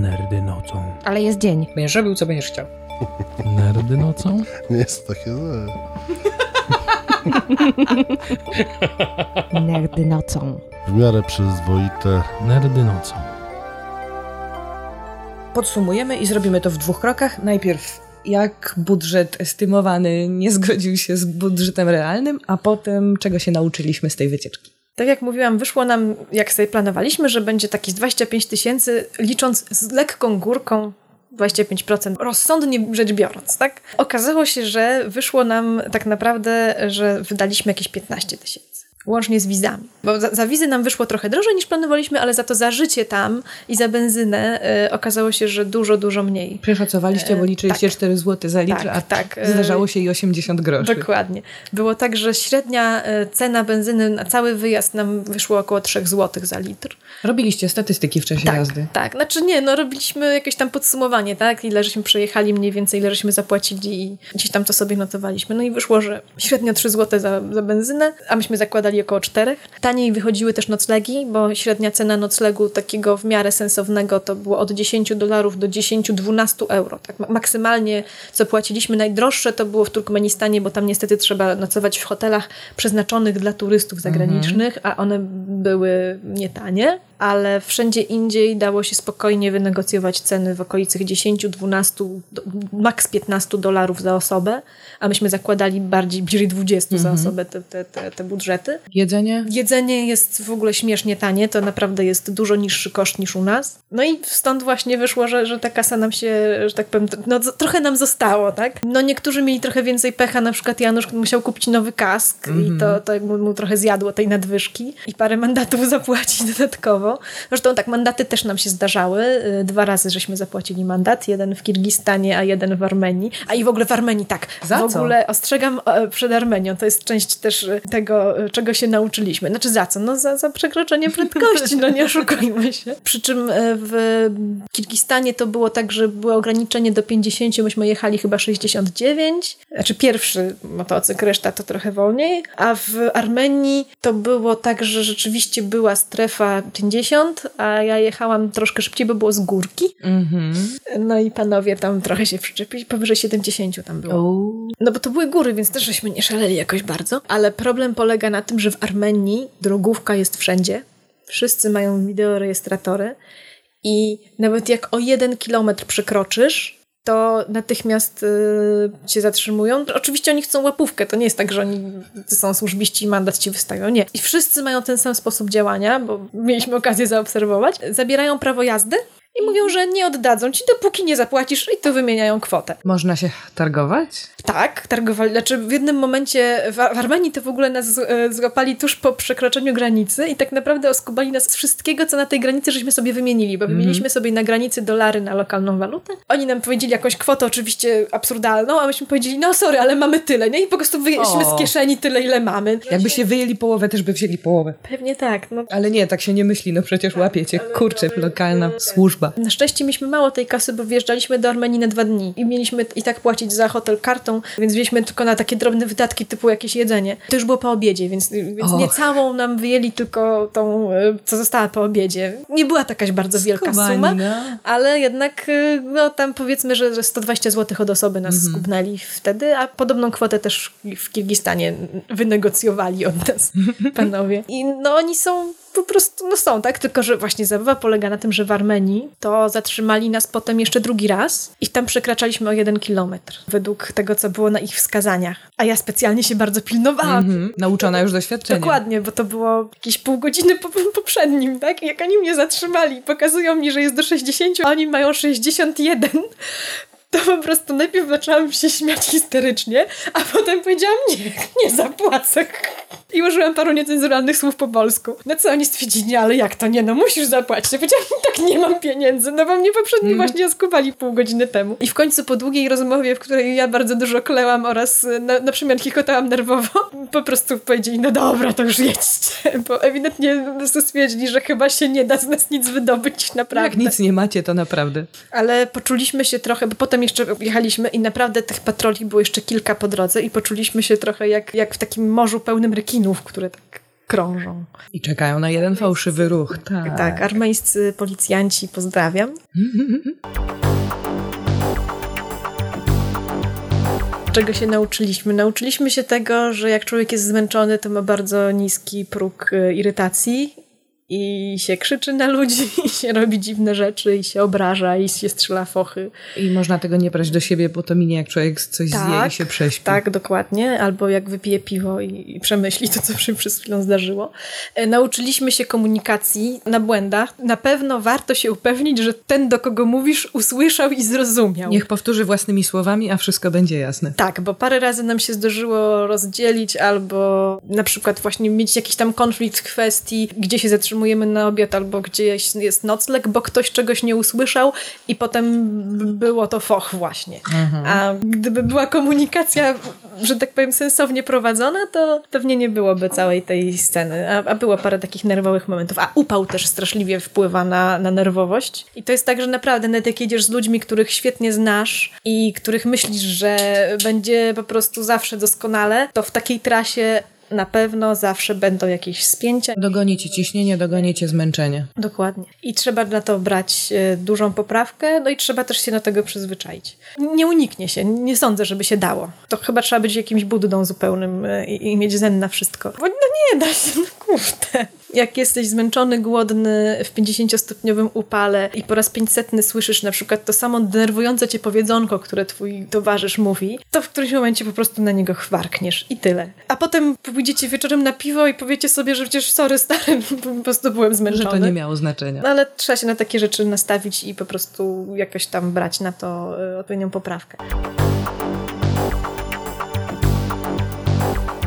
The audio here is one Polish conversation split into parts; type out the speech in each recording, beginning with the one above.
Nerdy nocą. Ale jest dzień. Będziesz robił, co będziesz chciał. Nerdy nocą? Nie jest to takie złe. Nerdy nocą. W miarę przyzwoite. Nerdy nocą. Podsumujemy i zrobimy to w dwóch krokach. Najpierw jak budżet estymowany nie zgodził się z budżetem realnym, a potem czego się nauczyliśmy z tej wycieczki. Tak jak mówiłam, wyszło nam, jak sobie planowaliśmy, że będzie takich 25 tysięcy, licząc z lekką górką 25% rozsądnie rzecz biorąc, tak? Okazało się, że wyszło nam tak naprawdę, że wydaliśmy jakieś 15 tysięcy. Łącznie z wizami. Bo za, za, wizy nam wyszło trochę drożej niż planowaliśmy, ale za to za życie tam i za benzynę e, okazało się, że dużo, dużo mniej. Przeszacowaliście, bo liczyliście tak. 4 zł za litr, Tak, a tak. zdarzało się i 80 groszy. Dokładnie. Było tak, że średnia e, cena benzyny na cały wyjazd nam wyszło około 3 zł za litr. Robiliście statystyki w czasie tak, jazdy. Tak, znaczy nie, no robiliśmy jakieś tam podsumowanie, tak? Ile żeśmy przejechali mniej więcej, ile żeśmy zapłacili i gdzieś tam to sobie notowaliśmy. No i wyszło, że średnio 3 zł za, za benzynę, a myśmy zakładali około 4. Taniej wychodziły też noclegi, bo średnia cena noclegu takiego w miarę sensownego to było od 10 dolarów do 10-12 euro. Tak? Maksymalnie co płaciliśmy najdroższe to było w Turkmenistanie, bo tam niestety trzeba nocować w hotelach przeznaczonych dla turystów zagranicznych, a one były nietanie ale wszędzie indziej dało się spokojnie wynegocjować ceny w okolicach 10, 12, maks 15 dolarów za osobę, a myśmy zakładali bardziej bliżej 20 za osobę te, te, te, te budżety. Jedzenie? Jedzenie jest w ogóle śmiesznie tanie, to naprawdę jest dużo niższy koszt niż u nas. No i stąd właśnie wyszło, że, że ta kasa nam się, że tak powiem, no trochę nam zostało, tak? No niektórzy mieli trochę więcej pecha, na przykład Janusz musiał kupić nowy kask mm i to, to mu, mu trochę zjadło tej nadwyżki i parę mandatów zapłacić dodatkowo. Zresztą tak, mandaty też nam się zdarzały. Dwa razy żeśmy zapłacili mandat. Jeden w Kirgistanie, a jeden w Armenii. A i w ogóle w Armenii, tak. Za w ogóle ostrzegam przed Armenią. To jest część też tego, czego się nauczyliśmy. Znaczy za co? No za, za przekroczenie prędkości, no nie oszukujmy się. Przy czym w Kirgistanie to było tak, że było ograniczenie do 50, myśmy jechali chyba 69. Znaczy pierwszy motocykl, reszta to trochę wolniej. A w Armenii to było tak, że rzeczywiście była strefa 50, a ja jechałam troszkę szybciej, bo było z górki. Mm-hmm. No i panowie tam trochę się przyczepili, powyżej 70 tam było. Oh. No bo to były góry, więc też żeśmy nie szaleli jakoś bardzo. Ale problem polega na tym, że w Armenii drogówka jest wszędzie. Wszyscy mają wideorejestratory i nawet jak o jeden kilometr przekroczysz, to natychmiast y, cię zatrzymują. Oczywiście oni chcą łapówkę, to nie jest tak, że oni są służbiści i mandat ci wystawią. Nie. I wszyscy mają ten sam sposób działania, bo mieliśmy okazję zaobserwować. Zabierają prawo jazdy i mówią, że nie oddadzą ci, dopóki nie zapłacisz i to wymieniają kwotę. Można się targować? Tak, targowali. Znaczy w jednym momencie w, Armenii to w ogóle nas e, złapali tuż po przekroczeniu granicy i tak naprawdę oskubali nas z wszystkiego, co na tej granicy żeśmy sobie wymienili, bo wymieniliśmy sobie na granicy dolary na lokalną walutę. Oni nam powiedzieli jakąś kwotę oczywiście absurdalną, a myśmy powiedzieli, no sorry, ale mamy tyle, nie? I po prostu wyjęliśmy z kieszeni tyle, ile mamy. Jakby się wyjęli połowę, też by wzięli połowę. Pewnie tak. No. Ale nie, tak się nie myśli, no przecież łapiecie. Kurczę, lokalna służba. Na szczęście mieliśmy mało tej kasy, bo wjeżdżaliśmy do Armenii na dwa dni i mieliśmy i tak płacić za hotel kartą, więc wzięliśmy tylko na takie drobne wydatki typu jakieś jedzenie. To już było po obiedzie, więc, więc nie całą nam wyjęli, tylko tą, co została po obiedzie. Nie była to jakaś bardzo wielka suma, no. ale jednak no tam powiedzmy, że, że 120 zł od osoby nas Mhm. skubnęli wtedy, a podobną kwotę też w Kirgistanie wynegocjowali od nas panowie. I no oni są po prostu, no są, tak? Tylko, że właśnie zabawa polega na tym, że w Armenii to zatrzymali nas potem jeszcze drugi raz i tam przekraczaliśmy o jeden kilometr według tego, co było na ich wskazaniach. A ja specjalnie się bardzo pilnowałam. Mhm. Nauczona już doświadczenia. Dokładnie, bo to było jakieś pół godziny po poprzednim, tak? Jak oni mnie zatrzymali, pokazują mi, że jest do 60, a oni mają 61, to po prostu najpierw zaczęłam się śmiać histerycznie, a potem powiedziałam nie, nie zapłacę. I użyłam paru niecenzuralnych słów po polsku. Na co oni stwierdzili, ale jak to nie, no musisz zapłacić. Ja powiedziałam, tak nie mam pieniędzy, no bo mnie poprzednio Mhm. właśnie oskubali pół godziny temu. I w końcu po długiej rozmowie, w której ja bardzo dużo klełam oraz e, na, na przemian chichotałam nerwowo, po prostu powiedzieli, no dobra, to już jedźcie, bo ewidentnie po prostu stwierdzili, że chyba się nie da z nas nic wydobyć, naprawdę. Jak nic nie macie, to naprawdę. Ale poczuliśmy się trochę, bo potem jeszcze jechaliśmy i naprawdę tych patroli było jeszcze kilka po drodze i poczuliśmy się trochę jak, jak w takim morzu pełnym rekinów, które tak krążą. I czekają na jeden fałszywy ruch. Tak. Tak, armeńscy policjanci, pozdrawiam. Czego się nauczyliśmy? Nauczyliśmy się tego, że jak człowiek jest zmęczony, to ma bardzo niski próg y, irytacji i się krzyczy na ludzi, i się robi dziwne rzeczy, i się obraża, i się strzela fochy. I można tego nie brać do siebie, bo to minie, jak człowiek coś zje i się prześpi. Tak, dokładnie. Albo jak wypije piwo i, i przemyśli to, co się przez chwilę zdarzyło. E, nauczyliśmy się komunikacji na błędach. Na pewno warto się upewnić, że ten, do kogo mówisz, usłyszał i zrozumiał. Niech powtórzy własnymi słowami, a wszystko będzie jasne. Tak, bo parę razy nam się zdarzyło rozdzielić albo na przykład właśnie mieć jakiś tam konflikt w kwestii, gdzie się zatrzymujemy na obiad albo gdzieś jest nocleg, bo ktoś czegoś nie usłyszał i potem było to foch właśnie. A gdyby była komunikacja, że tak powiem, sensownie prowadzona, to pewnie nie byłoby całej tej sceny. A, a było parę takich nerwowych momentów. A upał też straszliwie wpływa na, na nerwowość. I to jest tak, że naprawdę nawet jak jedziesz z ludźmi, których świetnie znasz i których myślisz, że będzie po prostu zawsze doskonale, to w takiej trasie na pewno zawsze będą jakieś spięcia. Dogonicie ciśnienie, dogonicie zmęczenie. Dokładnie. I trzeba na to brać e, dużą poprawkę, no i trzeba też się do tego przyzwyczaić. Nie uniknie się, nie sądzę, żeby się dało. To chyba trzeba być jakimś buddą zupełnym e, i, i mieć zen na wszystko. Bo no nie da się, no kurde. Jak jesteś zmęczony, głodny w 50-stopniowym upale i po raz 500 słyszysz na przykład to samo denerwujące cię powiedzonko, które twój towarzysz mówi, to w którymś momencie po prostu na niego chwarkniesz i tyle. A potem pójdziecie wieczorem na piwo i powiecie sobie, że przecież sorry stary, po prostu byłem Że zmęczony. to nie miało znaczenia. No ale trzeba się na takie rzeczy nastawić i po prostu jakoś tam brać na to y, odpowiednią poprawkę.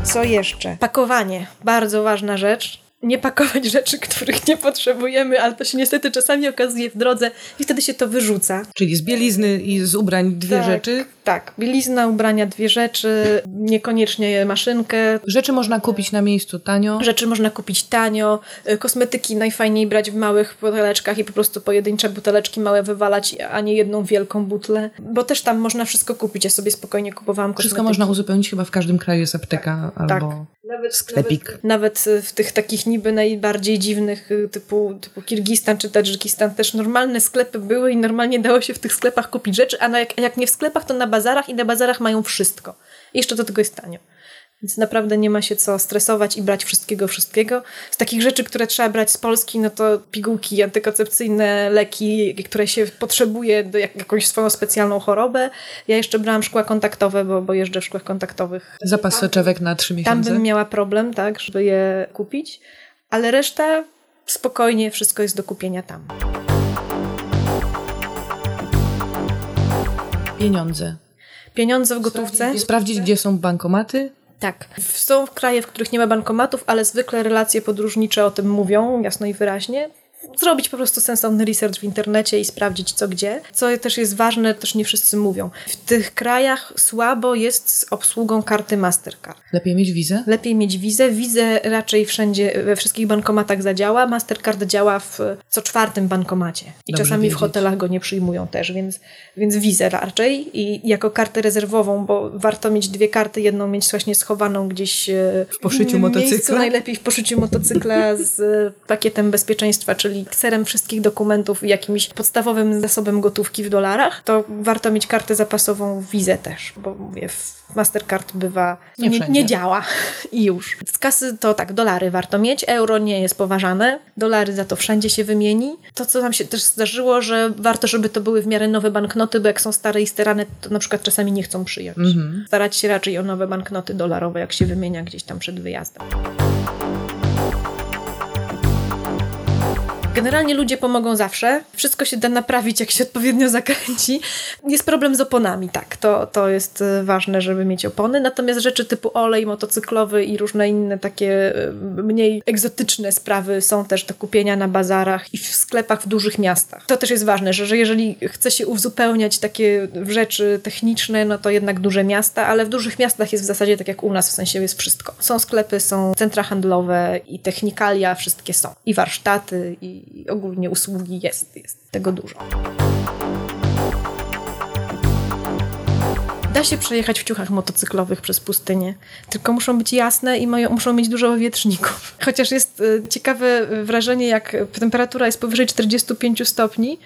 Co jeszcze? Pakowanie. Bardzo ważna rzecz. Nie pakować rzeczy, których nie potrzebujemy, ale to się niestety czasami okazuje w drodze i wtedy się to wyrzuca. Czyli z bielizny i z ubrań dwie Tak, rzeczy. Tak, bielizna, ubrania, dwie rzeczy, niekoniecznie maszynkę. Rzeczy można kupić na miejscu tanio. Rzeczy można kupić tanio, y, kosmetyki najfajniej brać w małych buteleczkach i po prostu pojedyncze buteleczki małe wywalać, a nie jedną wielką butlę, bo też tam można wszystko kupić. Ja sobie spokojnie kupowałam kosmetyki. Wszystko można uzupełnić, chyba w każdym kraju jest apteka albo Nawet, sklepik. Nawet y, w tych takich niby najbardziej dziwnych y, typu, typu Kirgistan czy Tadżykistan też normalne sklepy były i normalnie dało się w tych sklepach kupić rzeczy, a na, jak, jak nie w sklepach, to na bazarach i na bazarach mają wszystko. Jeszcze do tego jest tanio. Więc naprawdę nie ma się co stresować i brać wszystkiego, wszystkiego. Z takich rzeczy, które trzeba brać z Polski, no to pigułki antykoncepcyjne, leki, które się potrzebuje do jak, jakąś swoją specjalną chorobę. Ja jeszcze brałam szkła kontaktowe, bo, bo jeżdżę w szkłach kontaktowych zapas soczewek na trzy tam miesiące. bym miała problem, tak, żeby je kupić, ale reszta spokojnie, wszystko jest do kupienia tam. Pieniądze. Pieniądze w gotówce? Sprawdzić, gdzie są bankomaty. Tak. Są kraje, w których nie ma bankomatów, ale zwykle relacje podróżnicze o tym mówią jasno i wyraźnie. Zrobić po prostu sensowny research w internecie i sprawdzić co gdzie. Co też jest ważne, też nie wszyscy mówią. W tych krajach słabo jest z obsługą karty Mastercard. Lepiej mieć wizę. Lepiej mieć wizę. Wizę raczej wszędzie, we wszystkich bankomatach zadziała. Mastercard działa w co czwartym bankomacie. I Dobrze czasami w wiedzieć. hotelach go nie przyjmują też, więc, więc wizę raczej i jako kartę rezerwową, bo warto mieć dwie karty, jedną mieć właśnie schowaną gdzieś e, w poszyciu motocykla. Miejscu, najlepiej w poszyciu motocykla z e, pakietem bezpieczeństwa, czyli kserem wszystkich dokumentów i jakimś podstawowym zasobem gotówki w dolarach, to warto mieć kartę zapasową, wizę też, bo mówię, Mastercard bywa, Nie nie, nie działa i już. Z kasy to tak, dolary warto mieć, euro nie jest poważane, dolary za to wszędzie się wymieni. To, co nam się też zdarzyło, że warto, żeby to były w miarę nowe banknoty, bo jak są stare i sterane, to na przykład czasami nie chcą przyjąć. Starać się raczej o nowe banknoty dolarowe, jak się wymienia gdzieś tam przed wyjazdem. Generalnie ludzie pomogą zawsze. Wszystko się da naprawić, jak się odpowiednio zakręci. Jest problem z oponami, tak. To, to jest e, ważne, żeby mieć opony. Natomiast rzeczy typu olej motocyklowy i różne inne takie e, mniej egzotyczne sprawy są też do kupienia na bazarach i w sklepach w dużych miastach. To też jest ważne, że, że jeżeli chce się uzupełniać takie rzeczy techniczne, no to jednak duże miasta, ale w dużych miastach jest w zasadzie tak jak u nas, w sensie jest wszystko. Są sklepy, są centra handlowe i technikalia, wszystkie są. I warsztaty, i i ogólnie usługi jest, jest tego dużo. Da się przejechać w ciuchach motocyklowych przez pustynię, tylko muszą być jasne i mają, muszą mieć dużo wietrzników. Chociaż jest y, ciekawe wrażenie, jak temperatura jest powyżej 45 stopni,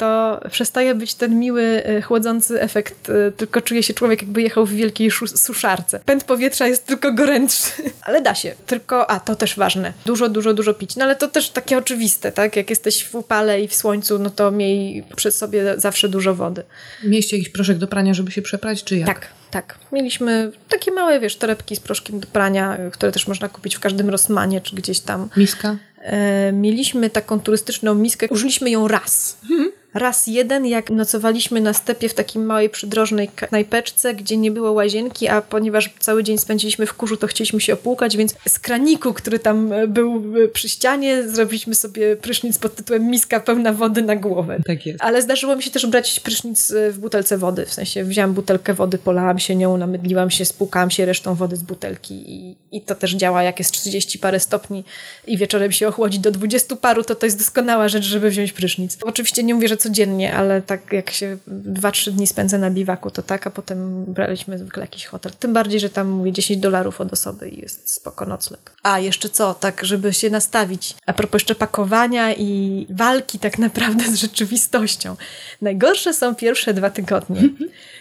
to przestaje być ten miły, y, chłodzący efekt, y, tylko czuje się człowiek jakby jechał w wielkiej suszarce. Pęd powietrza jest tylko gorętszy, ale da się. Tylko, a to też ważne, dużo, dużo, dużo pić. No ale to też takie oczywiste, tak? Jak jesteś w upale i w słońcu, no to miej przy sobie zawsze dużo wody. Mieliście jakiś proszek do prania, żeby się przeprać, czy jak? Tak, tak. Mieliśmy takie małe, wiesz, torebki z proszkiem do prania, które też można kupić w każdym Rossmanie, czy gdzieś tam. Miska? E, mieliśmy taką turystyczną miskę, użyliśmy ją raz. Mhm raz jeden, jak nocowaliśmy na stepie w takiej małej przydrożnej knajpeczce, gdzie nie było łazienki, a ponieważ cały dzień spędziliśmy w kurzu, to chcieliśmy się opłukać, więc z kraniku, który tam e, był e, przy ścianie, zrobiliśmy sobie prysznic pod tytułem miska pełna wody na głowę. Tak jest. Ale zdarzyło mi się też brać prysznic e, w butelce wody, w sensie wziąłam butelkę wody, polałam się nią, namydliłam się, spłukałam się resztą wody z butelki i, i to też działa, jak jest 30 parę stopni i wieczorem się ochłodzi do 20 paru, to to jest doskonała rzecz, żeby wziąć prysznic. Oczywiście nie mówię, że codziennie, ale tak jak się 2-3 dni spędzę na biwaku, to tak, a potem braliśmy zwykle jakiś hotel. Tym bardziej, że tam mówię 10 dolarów od osoby i jest spoko nocleg. A jeszcze co, tak, żeby się nastawić. A propos jeszcze pakowania i walki tak naprawdę z rzeczywistością. Najgorsze są pierwsze dwa tygodnie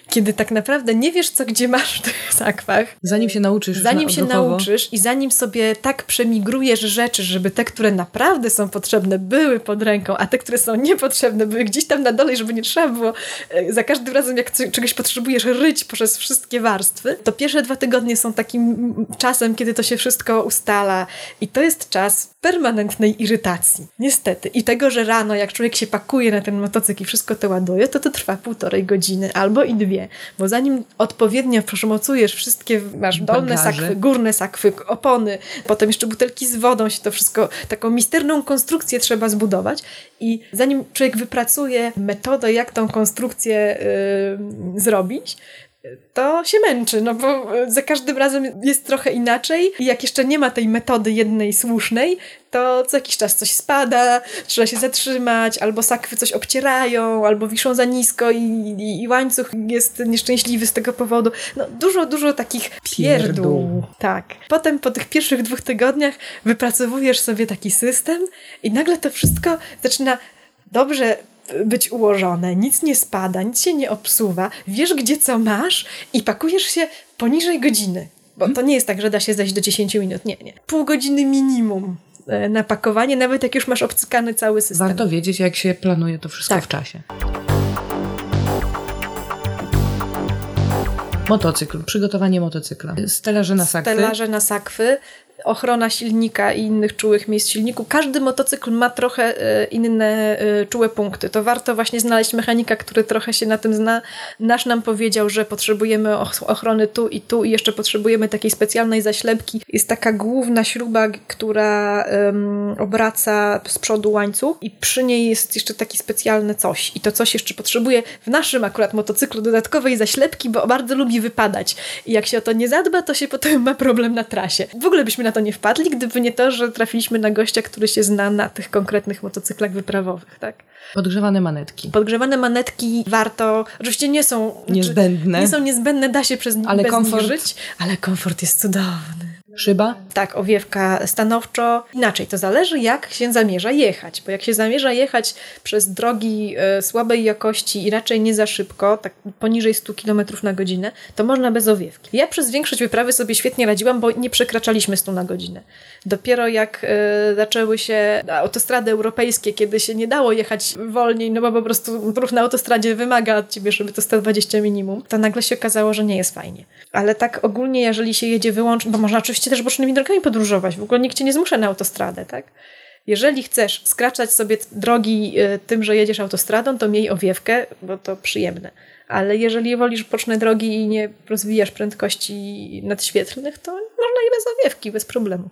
kiedy tak naprawdę nie wiesz, co gdzie masz w tych sakwach. Zanim się nauczysz. Zanim się nauczysz i zanim sobie tak przemigrujesz rzeczy, żeby te, które naprawdę są potrzebne, były pod ręką, a te, które są niepotrzebne, były gdzieś tam na dole, żeby nie trzeba było e, za każdym razem, jak czegoś potrzebujesz, ryć przez wszystkie warstwy, to pierwsze dwa tygodnie są takim czasem, kiedy to się wszystko ustala i to jest czas permanentnej irytacji. Niestety. I tego, że rano, jak człowiek się pakuje na ten motocykl i wszystko to ładuje, to to trwa półtorej godziny albo i dwie bo zanim odpowiednio przemocujesz wszystkie, masz dolne Bagaże. sakwy, górne sakwy, opony, potem jeszcze butelki z wodą, się to wszystko, taką misterną konstrukcję trzeba zbudować i zanim człowiek wypracuje metodę, jak tą konstrukcję yy, zrobić, to się męczy, no bo za każdym razem jest trochę inaczej i jak jeszcze nie ma tej metody jednej słusznej, to co jakiś czas coś spada, trzeba się zatrzymać, albo sakwy coś obcierają, albo wiszą za nisko i, i, i łańcuch jest nieszczęśliwy z tego powodu. No dużo, dużo takich pierdół. Tak. Potem po tych pierwszych dwóch tygodniach wypracowujesz sobie taki system i nagle to wszystko zaczyna dobrze być ułożone, nic nie spada, nic się nie obsuwa, wiesz gdzie co masz i pakujesz się poniżej godziny. Bo to nie jest tak, że da się zejść do 10 minut. Nie, nie. Pół godziny minimum e, na pakowanie, nawet jak już masz obcykany cały system. Warto wiedzieć, jak się planuje to wszystko tak. w czasie. Motocykl, przygotowanie motocykla. Stelaże na sakwy. Stelaże na sakwy ochrona silnika i innych czułych miejsc silniku. Każdy motocykl ma trochę e, inne e, czułe punkty. To warto właśnie znaleźć mechanika, który trochę się na tym zna. Nasz nam powiedział, że potrzebujemy ochrony tu i tu i jeszcze potrzebujemy takiej specjalnej zaślepki. Jest taka główna śruba, która um, obraca z przodu łańcuch i przy niej jest jeszcze taki specjalny coś. I to coś jeszcze potrzebuje w naszym akurat motocyklu dodatkowej zaślepki, bo bardzo lubi wypadać. I jak się o to nie zadba, to się potem ma problem na trasie. W ogóle byśmy na to nie wpadli, gdyby nie to, że trafiliśmy na gościa, który się zna na tych konkretnych motocyklach wyprawowych, tak? Podgrzewane manetki. Podgrzewane manetki warto, oczywiście nie są niezbędne. Nie są niezbędne, da się przez ale bez komfort, nich żyć, ale komfort jest cudowny. Szyba? Tak, owiewka stanowczo. Inaczej, to zależy jak się zamierza jechać, bo jak się zamierza jechać przez drogi e, słabej jakości i raczej nie za szybko, tak poniżej 100 km na godzinę, to można bez owiewki. Ja przez większość wyprawy sobie świetnie radziłam, bo nie przekraczaliśmy 100 na godzinę. Dopiero jak e, zaczęły się autostrady europejskie, kiedy się nie dało jechać wolniej, no bo po prostu ruch na autostradzie wymaga od ciebie, żeby to 120 minimum, to nagle się okazało, że nie jest fajnie. Ale tak ogólnie, jeżeli się jedzie wyłącznie, bo można oczywiście też bocznymi drogami podróżować, w ogóle nikt cię nie zmusza na autostradę, tak? Jeżeli chcesz skraczać sobie drogi e, tym, że jedziesz autostradą, to miej owiewkę, bo to przyjemne. Ale jeżeli wolisz boczne drogi i nie rozwijasz prędkości nadświetlnych, to można i bez owiewki, bez problemu.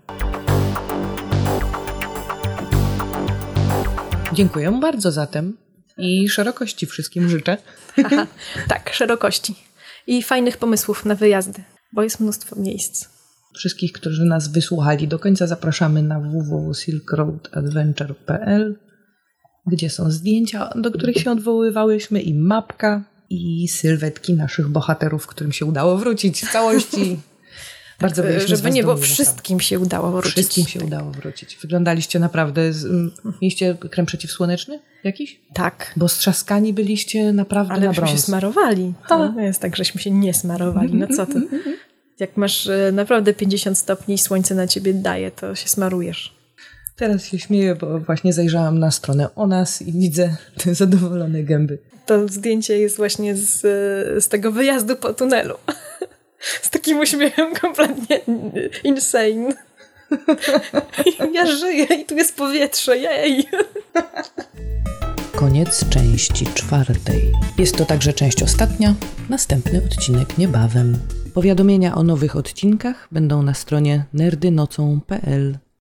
Dziękuję bardzo zatem i szerokości wszystkim życzę. Aha, tak, szerokości i fajnych pomysłów na wyjazdy, bo jest mnóstwo miejsc. Wszystkich, którzy nas wysłuchali do końca zapraszamy na www.silkroadadventure.pl gdzie są zdjęcia, do których się odwoływałyśmy i mapka i sylwetki naszych bohaterów, którym się udało wrócić w całości. Bardzo byliśmy Żeby nie było, dumni, wszystkim się udało wrócić. Wszystkim się udało wrócić. Wyglądaliście naprawdę... Z, mieliście krem przeciwsłoneczny jakiś? Tak. Bo strzaskani byliście naprawdę Ale na myśmy się brąz. smarowali. To nie jest tak, żeśmy się nie smarowali. No co ty? Jak masz e, naprawdę 50 stopni i słońce na ciebie daje, to się smarujesz. Teraz się śmieję, bo właśnie zajrzałam na stronę o nas i widzę te zadowolone gęby. To zdjęcie jest właśnie z, z tego wyjazdu po tunelu. Z takim uśmiechem kompletnie insane. Ja żyję i tu jest powietrze, jej! Koniec części czwartej. Jest to także część ostatnia, następny odcinek niebawem. Powiadomienia o nowych odcinkach będą na stronie nerdynocą.pl.